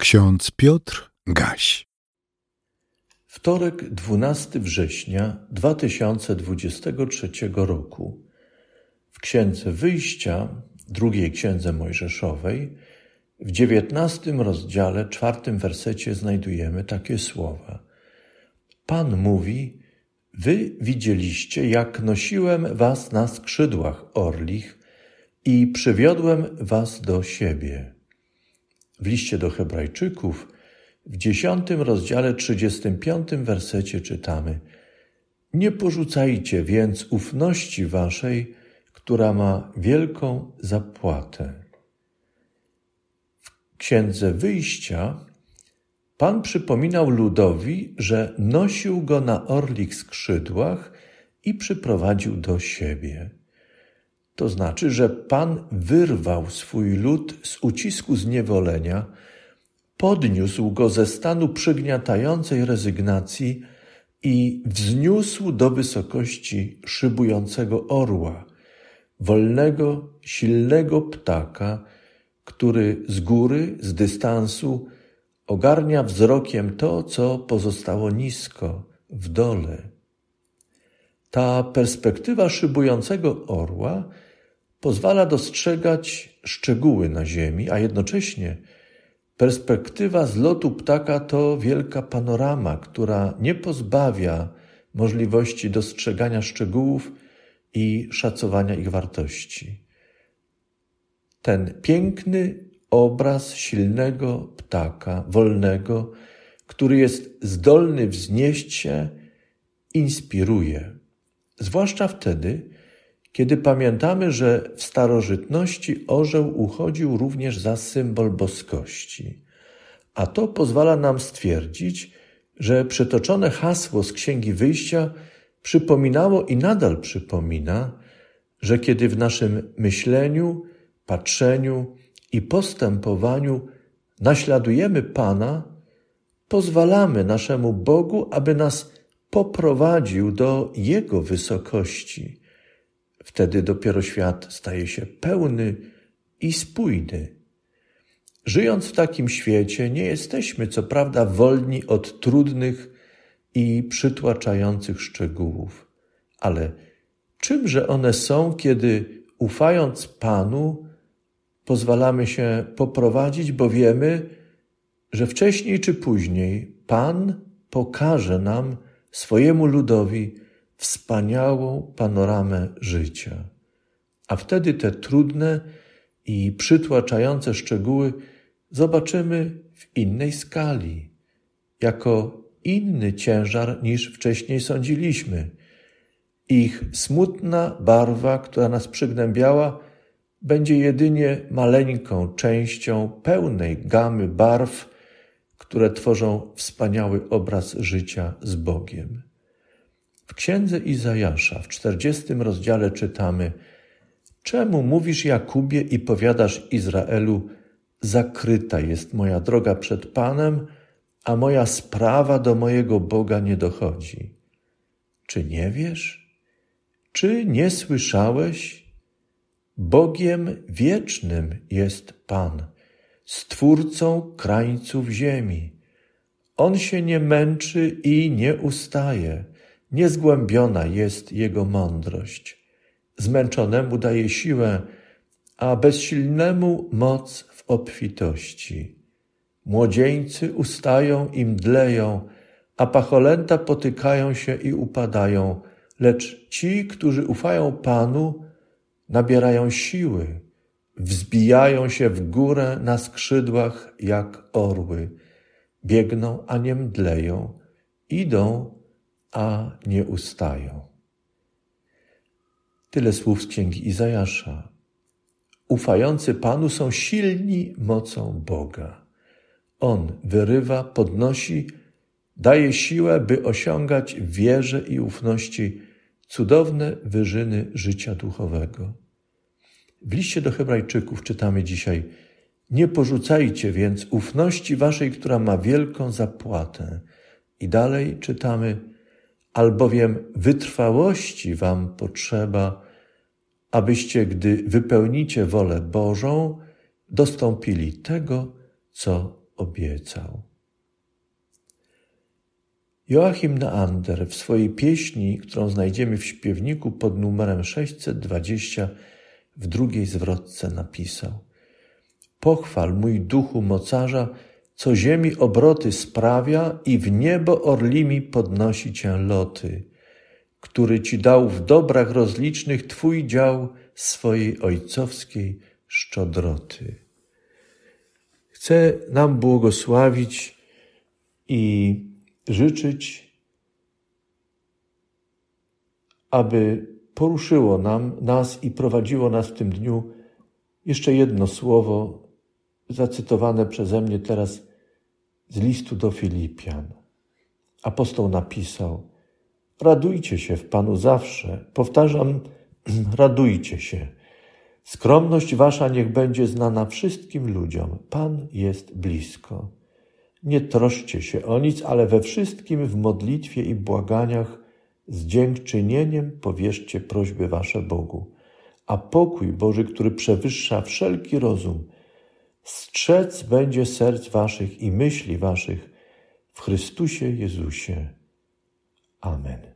Ksiądz Piotr Gaś. Wtorek, 12 września 2023 roku. W Księdze Wyjścia, drugiej Księdze Mojżeszowej, w dziewiętnastym rozdziale, czwartym wersecie znajdujemy takie słowa. Pan mówi, Wy widzieliście, jak nosiłem was na skrzydłach orlich i przywiodłem was do siebie. W liście do Hebrajczyków w dziesiątym rozdziale trzydziestym piątym wersecie czytamy Nie porzucajcie więc ufności waszej, która ma wielką zapłatę. W Księdze Wyjścia Pan przypominał ludowi, że nosił go na orlich skrzydłach i przyprowadził do siebie. To znaczy, że Pan wyrwał swój lud z ucisku zniewolenia, podniósł go ze stanu przygniatającej rezygnacji i wzniósł do wysokości szybującego orła, wolnego, silnego ptaka, który z góry, z dystansu ogarnia wzrokiem to, co pozostało nisko, w dole. Ta perspektywa szybującego orła pozwala dostrzegać szczegóły na ziemi, a jednocześnie perspektywa z lotu ptaka to wielka panorama, która nie pozbawia możliwości dostrzegania szczegółów i szacowania ich wartości. Ten piękny obraz silnego ptaka, wolnego, który jest zdolny wznieść się, inspiruje. Zwłaszcza wtedy, kiedy pamiętamy, że w starożytności orzeł uchodził również za symbol boskości. A to pozwala nam stwierdzić, że przytoczone hasło z Księgi Wyjścia przypominało i nadal przypomina, że kiedy w naszym myśleniu, patrzeniu i postępowaniu naśladujemy Pana, pozwalamy naszemu Bogu, aby nas poprowadził do Jego wysokości Wtedy dopiero świat staje się pełny i spójny. Żyjąc w takim świecie, nie jesteśmy co prawda wolni od trudnych i przytłaczających szczegółów, ale czymże one są, kiedy ufając Panu, pozwalamy się poprowadzić, bo wiemy, że wcześniej czy później Pan pokaże nam, swojemu ludowi, wspaniałą panoramę życia. A wtedy te trudne i przytłaczające szczegóły zobaczymy w innej skali, jako inny ciężar niż wcześniej sądziliśmy. Ich smutna barwa, która nas przygnębiała, będzie jedynie maleńką częścią pełnej gamy barw, które tworzą wspaniały obraz życia z Bogiem. W księdze Izajasza w czterdziestym rozdziale czytamy: Czemu mówisz Jakubie i powiadasz Izraelu: Zakryta jest moja droga przed Panem, a moja sprawa do mojego Boga nie dochodzi? Czy nie wiesz? Czy nie słyszałeś? Bogiem wiecznym jest Pan, stwórcą krańców ziemi. On się nie męczy i nie ustaje Niezgłębiona jest jego mądrość. Zmęczonemu daje siłę, a bezsilnemu moc w obfitości. Młodzieńcy ustają i mdleją, a pacholęta potykają się i upadają, lecz ci, którzy ufają Panu, nabierają siły, wzbijają się w górę na skrzydłach jak orły, biegną, a nie mdleją, idą, a nie ustają. Tyle słów z księgi Izajasza. Ufający Panu są silni mocą Boga. On wyrywa, podnosi, daje siłę, by osiągać w wierze i ufności cudowne wyżyny życia duchowego. W liście do Hebrajczyków czytamy dzisiaj: Nie porzucajcie więc ufności waszej, która ma wielką zapłatę. I dalej czytamy: albowiem wytrwałości wam potrzeba, abyście, gdy wypełnicie wolę Bożą, dostąpili tego, co obiecał. Joachim Neander w swojej pieśni, którą znajdziemy w śpiewniku pod numerem 620 w drugiej zwrotce napisał: Pochwal mój duchu mocarza, co ziemi obroty sprawia i w niebo orlimi podnosi cię loty, który ci dał w dobrach rozlicznych twój dział swojej ojcowskiej szczodroty. Chcę nam błogosławić i życzyć, aby poruszyło nam, nas i prowadziło nas w tym dniu jeszcze jedno słowo zacytowane przeze mnie teraz z listu do Filipian. Apostoł napisał: Radujcie się w Panu zawsze. Powtarzam, radujcie się. Skromność wasza niech będzie znana wszystkim ludziom. Pan jest blisko. Nie troszcie się o nic, ale we wszystkim w modlitwie i błaganiach z dziękczynieniem powierzcie prośby wasze Bogu. A pokój Boży, który przewyższa wszelki rozum, strzec będzie serc waszych i myśli waszych w Chrystusie Jezusie. Amen.